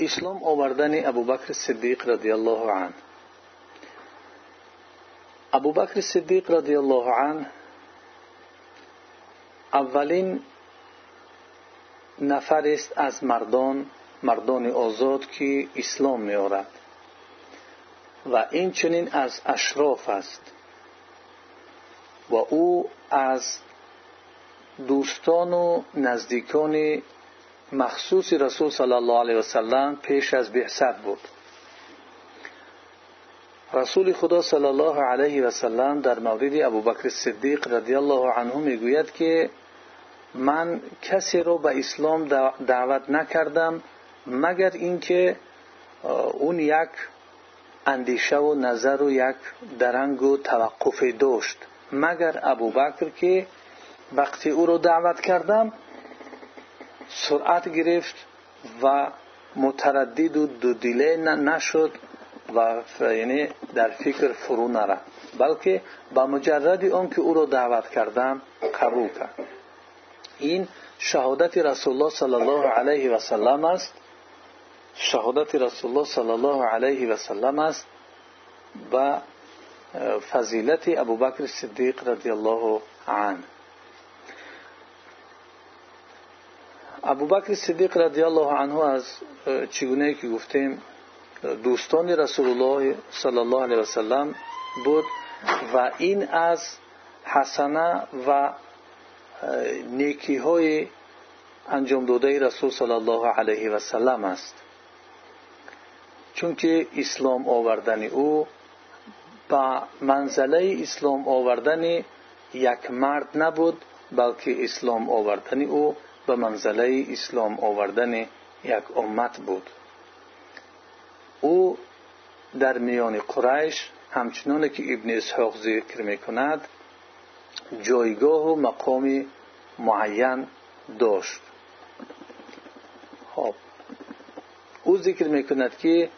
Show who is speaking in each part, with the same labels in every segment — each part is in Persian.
Speaker 1: اسلام آوردن ابوبکر صدیق رضی الله عنه. ابوبکر صدیق رضی الله عنه اولین نفر است از مردان مردان آزاد که اسلام میآورد. و این چنین از اشراف است. و او از دوستان و نزدیکان مخصوص رسول صلی الله علیه وسلم پیش از بعثت بود. رسول خدا صلی الله علیه و سلم در مورد ابوبکر صدیق رضی الله عنه می‌گوید که من کسی را به اسلام دعوت نکردم مگر اینکه اون یک اندیشه و نظر و یک درنگ و توقف داشت. مگر ابوبکر که وقتی او را دعوت کردم سرعت گرفت و متردد و دو دیله نشد و یعنی در فکر فرو نرفت. بلکه با مجرد آن که او را دعوت کردم قبول کرد. این شهادت رسول الله صلی الله علیه و سلم است. شهادت رسول الله صلی الله علیه و سلم است. و فضیلت ابوبکر صدیق رضی الله عنه. ابوبکر صدیق رضی الله عنه از چگونه که گفتیم دوستان رسول الله صلی الله علیه و سلم بود و این از حسنه و نیکی های انجام داده رسول صلی الله علیه و سلم است چون که اسلام آوردن او با منزله اسلام آوردن یک مرد نبود بلکه اسلام آوردن او به منزله اسلام آوردن یک امت بود. او در میان قریش همچنان که ابن اسحاق ذکر می‌کند جایگاه و مقام معین داشت. خب او ذکر می‌کند که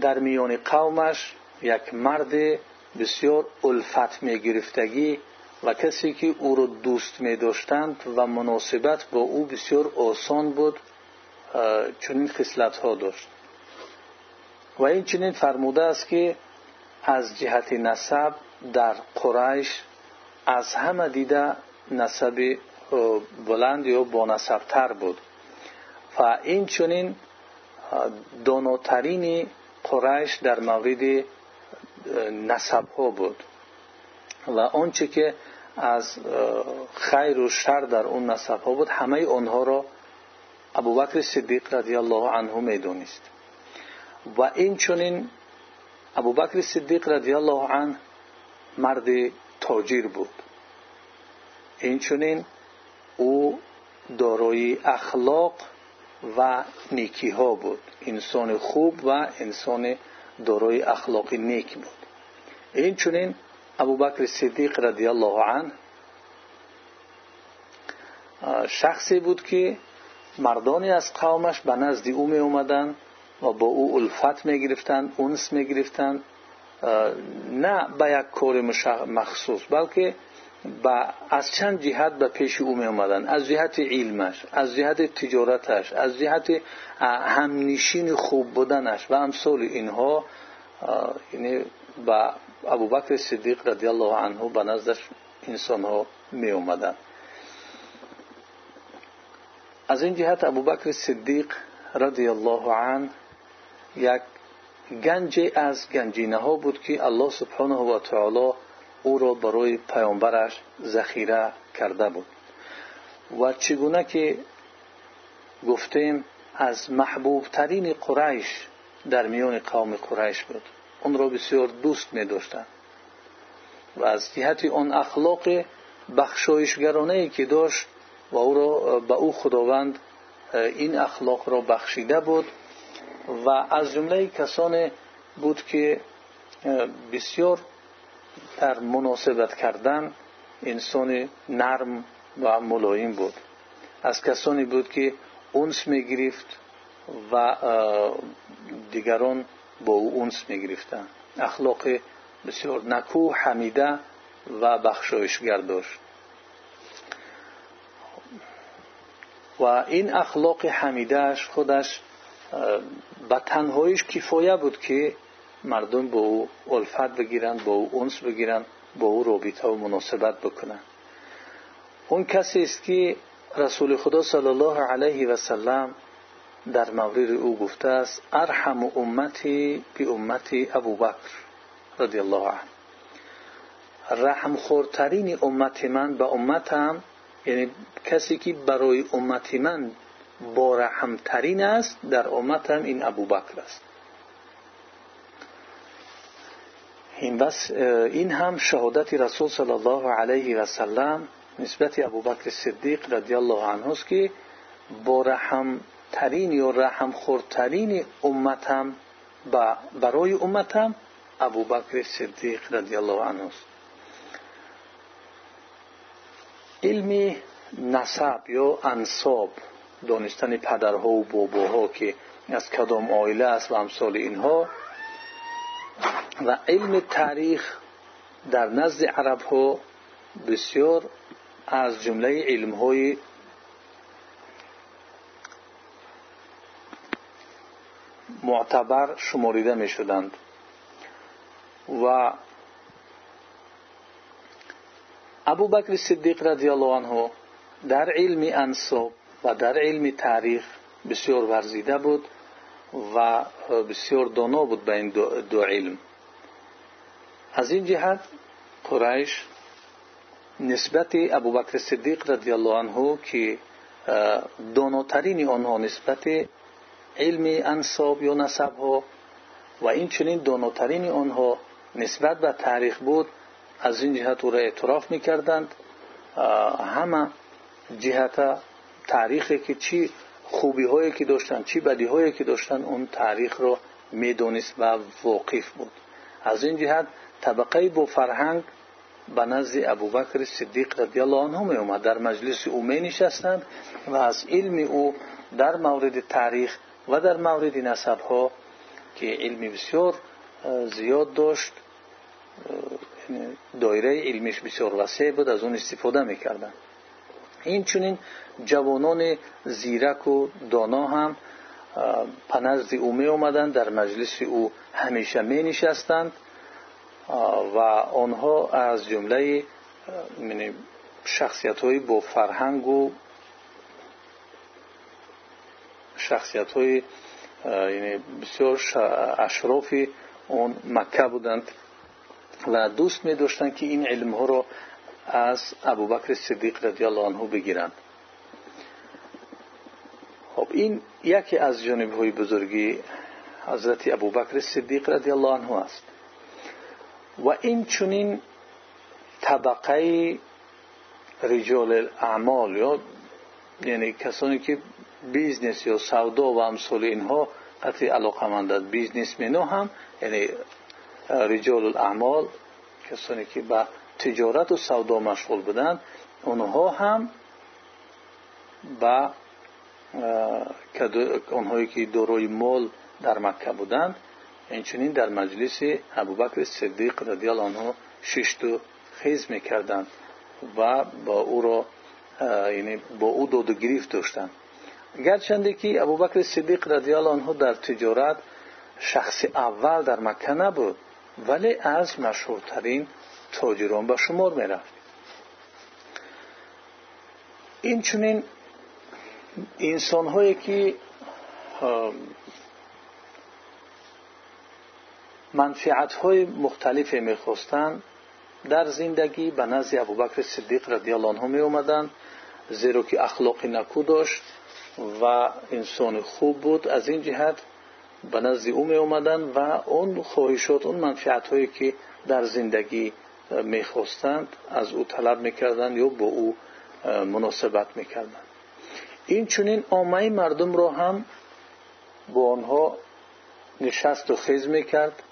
Speaker 1: در میان قومش یک مرد بسیار الفت میگرفتگی و کسی که او را دوست می داشتند و مناسبت با او بسیار آسان بود چنین خصلت ها داشت. و این چنین فرموده است که از جهت نسب در قریش از همه دیده نسب بلند یا با تر بود. و این چنین داناترین قریش در مورد نسب ها بود. و آنچه که از خیر و شر در اون نسب ها بود. همه آنها را ابوبکر صدیق رضی الله عنه می‌دونست. و این چنین ابوبکر صدیق رضی الله عنه مرد تاجر بود. این چنین او دارای اخلاق و نیکی ها بود. انسان خوب و انسان دارای اخلاق نیک بود. این چنین ابوبکر صدیق رضی الله عنه شخصی بود که مردانی از قومش به نزد او می و با او الفت می گرفتند اونس می نه به یک کار مخصوص بلکه با از چند جهت به پیش او می از جهت علمش از جهت تجارتش از جهت همنشین خوب بودنش و امثال اینها یعنی با ابوبکر صدیق رضی الله عنه به نزدش انسان ها می اومدن از این جهت ابوبکر صدیق رضی الله عنه یک گنج از گنجینه ها بود که الله سبحانه و تعالی او را برای پیامبرش ذخیره کرده بود. و در میان قوم قریش بود. اون را بسیار دوست می و از جهت آن اخلاق بخشایشگرانه ای که داشت و او را به او خداوند این اخلاق را بخشیده بود و از جمله کسان بود که بسیار در مناسبت کردن انسان نرم و ملایم بود. از کسانی بود که اونس می گرفت و دیگران با او اونس می گرفتن اخلاق بسیار نکو حمیده و بخشایشگر داشت. و این اخلاق حمیدهش خودش به تنهاییش کفایه بود که مردم با او الفت بگیرند با او اونس بگیرند با او رابطه و مناسبت بکنند اون کسی است که رسول خدا صلی الله علیه و سلم در مورد او گفته است ارحم امتی بی امتی ابو بکر رضی الله عنه. رحم خورترین امت من به امتم یعنی کسی که برای امت من با رحمترین است در امتم این ابو بکر است. این بس این هم شهادت رسول صلی الله علیه و سلم نسبت ابو بکر صدیق رضی الله عنه است که با رحم ترین یا رحم خورترین امتم برای امتم ابو بکر صدیق رضی الله عنه علم نسب یا انصاب دانستن پدرها و باباها که از کدام آیله است و امثال اینها و علم تاریخ در نزد عرب ها بسیار از جمله علم های معتبر شماریده می شدند و ابو بکر صدیق رضی الله عنه در علم انصاب و در علم تاریخ بسیار ورزیده بود و بسیار دانا بود به این دو علم. از این جهت قریش نسبت ابو بکر صدیق رضی الله عنه که داناترین آنها نسبت علم انصاب یا نسب ها و این چنین داناترین آنها نسبت به تاریخ بود از این جهت او را اعتراف می‌کردند. همه جهت تاریخی که چی خوبی هایی که داشتن چی بدی هایی که داشتن اون تاریخ رو می‌دونست و واقف بود. از این جهت طبقه با فرهنگ به نزد ابوبکر صدیق رضی الله عنه می اومد در مجلس او می نشستند و از علم او در مورد تاریخ و در مورد نسب ها که علمی بسیار زیاد داشت دایره علمیش بسیار وسیع بود از اون استفاده می‌کردن. این چونین جوانان زیرک و دانا هم پنزد او می در مجلس او همیشه می نشستند و آنها از جمله یعنی شخصیت های با فرهنگ و شخصیت های یعنی بسیار اشرافی اون مکه بودند و دوست می داشتند که این علم ها را از ابوبکر صدیق رضی الله عنه بگیرند. خب این یکی از جانب های بزرگی حضرت ابوبکر صدیق رضی الله عنه است. و این چونین طبقه رجال الاعمال یا یعنی کسانی که business یا سودا و امثال اینها قطعی علاقه مندند business man و هم یعنی رجال الاعمال کسانی که به تجارت و سودا مشغول بودند اونها هم با اونهایی که دارای مال در مکه بودند اینچنین در مجلس ابوبکر صدیق رضی الله عنه شش و خیز می‌کردند و با او را یعنی با او دود و گریفت داشتند گرچنده که ابوبکر صدیق رضی الله عنه در تجارت شخص اول در مکه نبود ولی از مشهورترین تاجران به شمار می‌رفت. این چنین انسان هایی که منفعت های مختلفی می‌خواستند در زندگی به نزد ابوبکر صدیق رضی الله عنه می و انسان خوب بود. از این جهت به نزد او می اومدن و اون خواهشات اون منفعت هایی که در زندگی می‌خواستند از او طلب می‌کردند یا با او مناسبت می‌کردند این چونین آمه مردم را هم با آنها نشست و خیز می‌کرد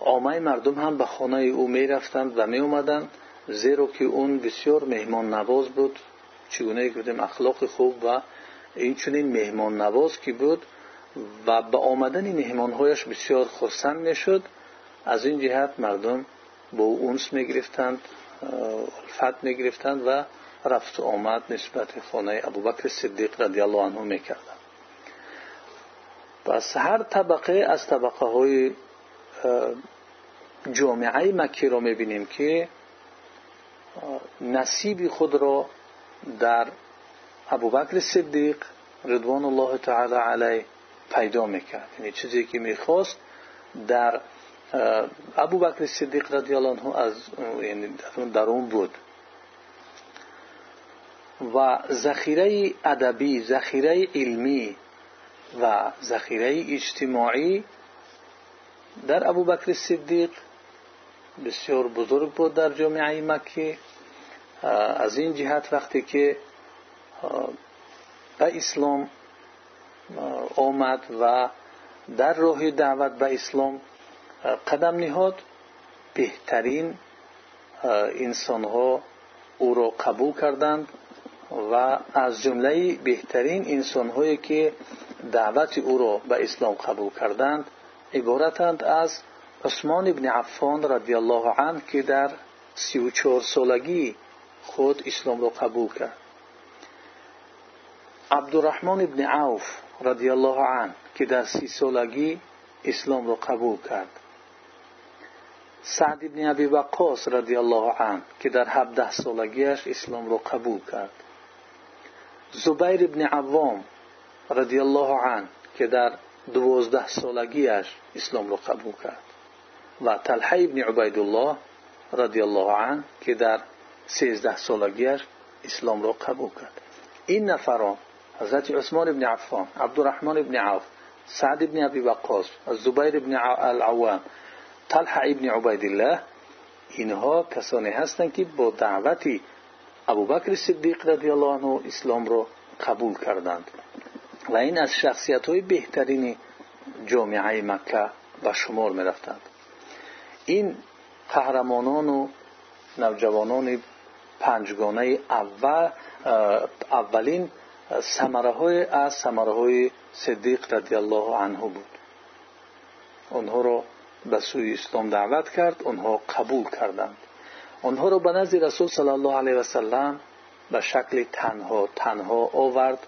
Speaker 1: آمه مردم هم به خانه او می‌رفتند و می اومدند زیرا که اون بسیار مهمان نواز بود. چگونه گفتیم اخلاق خوب و این چونین مهمان نواز که بود و به آمدن مهمانهایش بسیار خرسند می‌شد. از این جهت مردم با او اونس می‌گرفتند الفت می‌گرفتند و رفت و آمد نسبت خانه ابوبکر صدیق رضی الله عنه می‌کردند. پس هر طبقه از طبقه های جامعه مکی را می‌بینیم که نصیب خود را در ابوبکر صدیق رضوان الله تعالی علیه پیدا می‌کرد. یعنی چیزی که می‌خواست در ابوبکر صدیق رضی الله عنه از یعنی در اون بود. و ذخیره ادبی ذخیره علمی و ذخیره اجتماعی در ابوبکر صدیق بسیار بزرگ بود در جامعه مکی. از این جهت وقتی که به اسلام آمد و در راه دعوت به اسلام قدم نهاد بهترین انسان ها او را قبول کردند و از جمله بهترین انسان هایی که دعوت او را به اسلام قبول کردند عبارتند از عثمان ابن عفان رضی الله عنه که در سی و چهار سالگی خود اسلام را قبول کرد. عبدالرحمن ابن عوف رضی الله عنه که در سی سالگی اسلام را قبول کرد. سعد ابن ابی وقاص رضی الله عنه که در 17 سالگیش اسلام را قبول کرد. زبیر ابن عوام رضی الله عنه که در دوازده سالگیش اسلام را قبول کرد. و طلحه ابن عبیدالله رضی الله عنه که در سیزده سالگیش اسلام را قبول کرد. این نفران حضرت عثمان ابن عفان عبدالرحمن ابن عوف سعد ابن ابی وقاص زبیر ابن العوام طلحه ابن عبیدالله اینها کسانی هستند که با دعوتی ابوبکر صدیق رضی الله عنه اسلام را قبول کردند. و این از شخصیت های بهترین جامعه مکه به شمار می رفتند این قهرمانان و نوجوانان اول اولین سمره های صدیق رضی الله عنه بود. آنها را به سوی اسلام دعوت کرد آنها قبول کردند. آنها را به نزد رسول صلی الله علیه و سلم به شکل تنها تنها آورد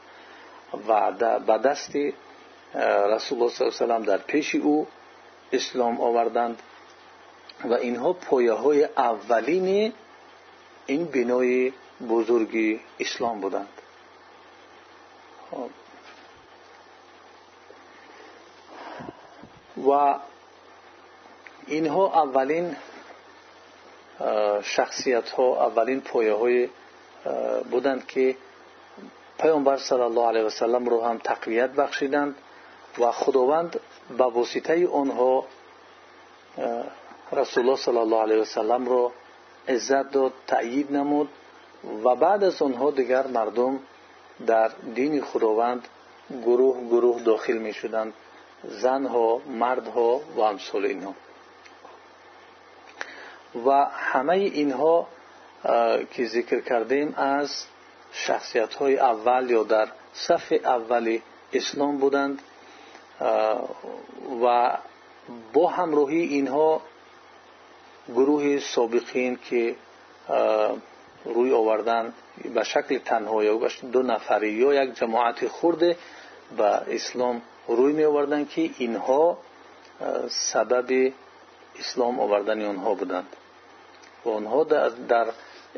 Speaker 1: و به دست رسول الله صلی الله علیه و سلم در پیش او اسلام آوردند. و اینها پایه های اولین این بنای بزرگی اسلام بودند. و اینها اولین شخصیت ها اولین پایه های بودند که پیامبر صلی الله علیه و سلم رو هم تقویت بخشیدند و خداوند با واسطه آنها رسول الله صلی الله علیه و سلم رو عزت داد تأیید نمود و بعد از آنها دیگر مردم در دین خداوند گروه گروه داخل می شدند. زنها مردها و امثال اینها. و همه اینها که ذکر کردیم از شخصیت های اول یا در صف اول اسلام بودند. و با همراهی اینها گروه سابقین که روی آوردن به شکل تنها یا دو نفری یا یک جماعت خورده به اسلام روی می آوردن که اینها سبب اسلام آوردن آنها بودند. و آنها در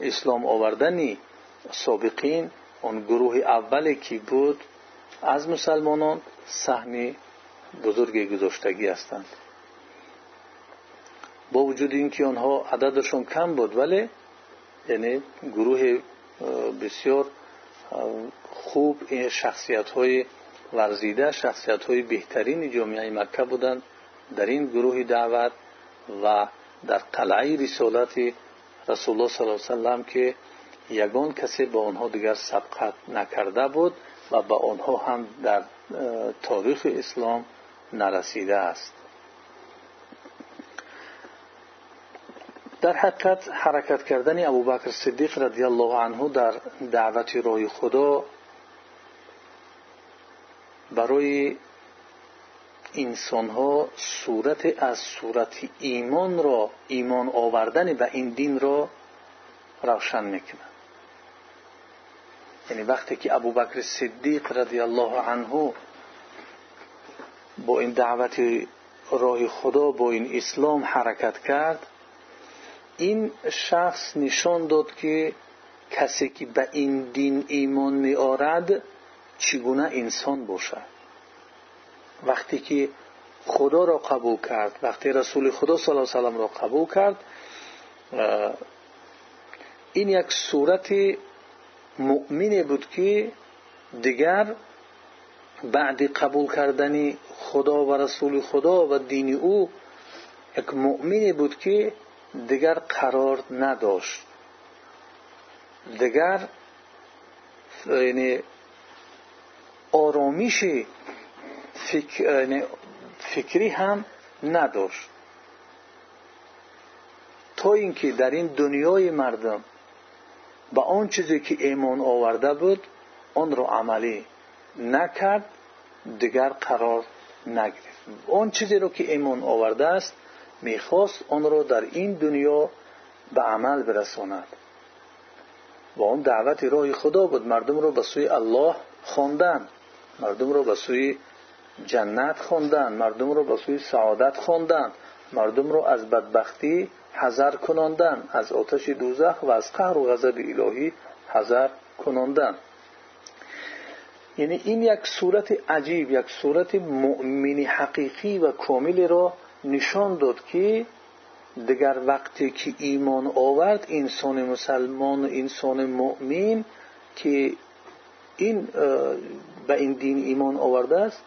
Speaker 1: اسلام آوردن سابقین آن گروه اولی که بود از مسلمانان سهمی بزرگ گذاشتگی هستند. با وجود اینکه آنها عددشون کم بود ولی یعنی گروه بسیار خوب این شخصیت های ورزیده شخصیت های بهترین جامعه مکه بودند. در این گروه دعوت و در قلعه رسالت رسول الله صلی الله علیه وسلم که یگان کسی با آنها دیگر سبقت نکرده بود و با آنها هم در تاریخ اسلام نرسیده است. در حقیقت حرکت کردن ابوبکر صدیق رضی الله عنه در دعوت راه خدا برای انسان ها صورت از صورت ایمان را ایمان آوردن به این دین را روشن می‌کنه. یعنی وقتی که ابوبکر صدیق رضی الله عنه با این دعوت راه خدا با این اسلام حرکت کرد این شخص نشان داد که کسی که به این دین ایمان می آرد چگونه انسان باشد. وقتی که خدا را قبول کرد وقتی رسول خدا صلی الله علیه را قبول کرد این یک صورت مؤمنی بود که دیگر بعد قبول کردن خدا و رسول خدا و دین او یک مؤمنی بود که دیگر قرار نداشت. دیگر یعنی آرامش یعنی فکری هم نداشت. تا اینکه در این دنیای مردم به آن چیزی که ایمان آورده بود آن را عملی نکرد دیگر قرار نگرفت. آن چیزی را که ایمان آورده است می‌خواست آن را در این دنیا به عمل برساند. و آن دعوت راه خدا بود. مردم را به سوی الله خواندن. مردم را به سوی جنت خواندن. مردم را به سوی سعادت خواندن. مردم را از بدبختی حذر کناندن. از آتش دوزخ و از قهر و غضب الهی حذر کناندن. یعنی این یک صورت عجیب یک صورت مؤمنی حقیقی و کامل را نشان داد که دیگر وقتی که ایمان آورد انسان مسلمان و انسان مؤمن که این به این دین ایمان آورده است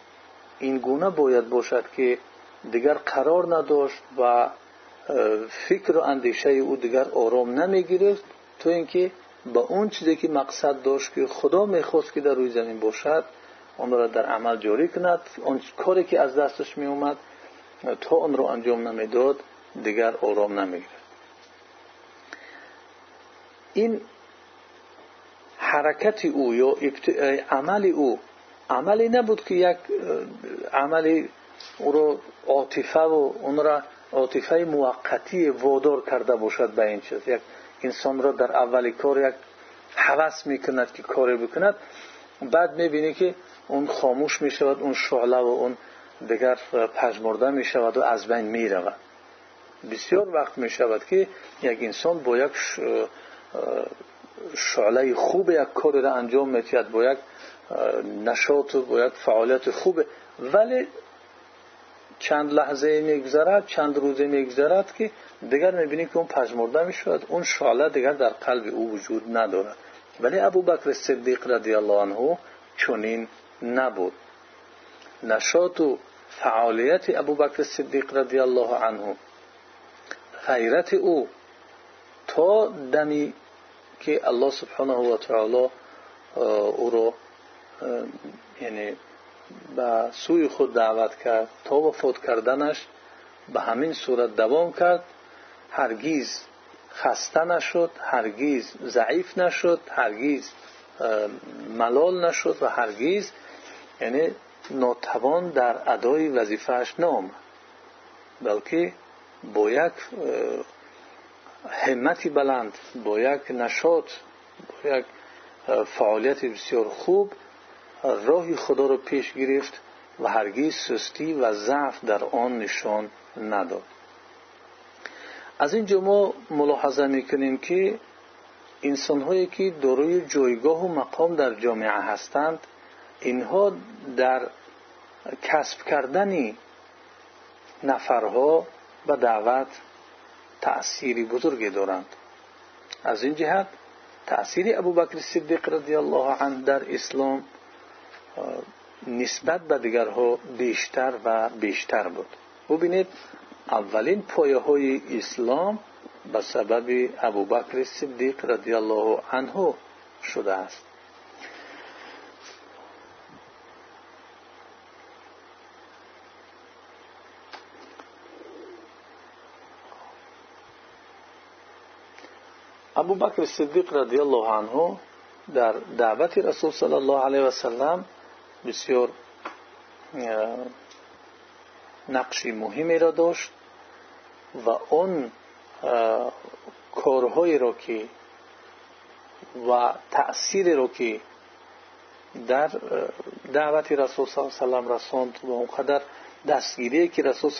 Speaker 1: این گونه باید باشد که دیگر قرار نداشت و فکر و اندیشه او دیگر آرام نمی‌گیرد تو اینکه با اون چیزی که مقصد داشت که خدا می‌خواست که در روی زمین باشد آن را در عمل جاری کند. اون کاری که از دستش می اومد تا آن را انجام نمی‌داد دیگر آرام نمی‌گیرد این حرکت او یا عمل او عملی نبود که یک عملی او را عاطفه و اون را عاطفه موقتی وادار کرده باشد به این چیز. یک انسان را در اولی کار یک حوث می‌کند که کاری بکند بعد می‌بینی که اون خاموش می‌شود اون شعله و اون دیگر پژمرده می‌شود و از بین می‌رود. بسیار وقت می‌شود که یک انسان با یک شعله خوب یک کاری را انجام میتید با یک نشاط و با یک فعالیت خوب. ولی چند لحظه میگذرد چند روزه میگذرد که دیگر می‌بینی که اون پژمرده می‌شود. اون شعله دیگر در قلب او وجود ندارد. ولی ابو بکر صدیق رضی الله عنه چنین نبود. نشاط و فعالیت ابو بکر صدیق رضی الله عنه غیرت او تا دمی که الله سبحانه و تعالی او رو یعنی به سوی خود دعوت کرد تا وفات کردنش به همین صورت دوام کرد. هرگیز خسته نشد هرگیز ضعیف نشد هرگیز ملال نشد و هرگیز یعنی ناتوان در ادای وظیفهش نام بلکه با یک همتی بلند با یک نشاط با یک فعالیت بسیار خوب راه خدا رو پیش گرفت و هرگیز سستی و ضعف در آن نشان نداد. از اینجا ما ملاحظه می‌کنیم که انسان هایی که داروی جایگاه و مقام در جامعه هستند اینها در کسب کردن نفرها و دعوت تأثیری بزرگی دارند. از این جهت تأثیر ابو بکر صدیق رضی الله عنه در اسلام نسبت به دیگرها بیشتر و بیشتر بود. ببینید اولین پایه های اسلام به سبب ابوبکر صدیق رضی الله عنه شده است. ابو بکر صدیق رضی الله عنه در دعوت رسول صلی الله علیه و سلم بسیار نقشی مهمی را داشت و اون کارهایی را که و تأثیری را که در دعوت رسول صلی الله علیه و سلم رساند و اونقدر دستگیری که رسول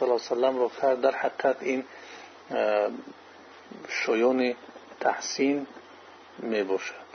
Speaker 1: تحسین می باشد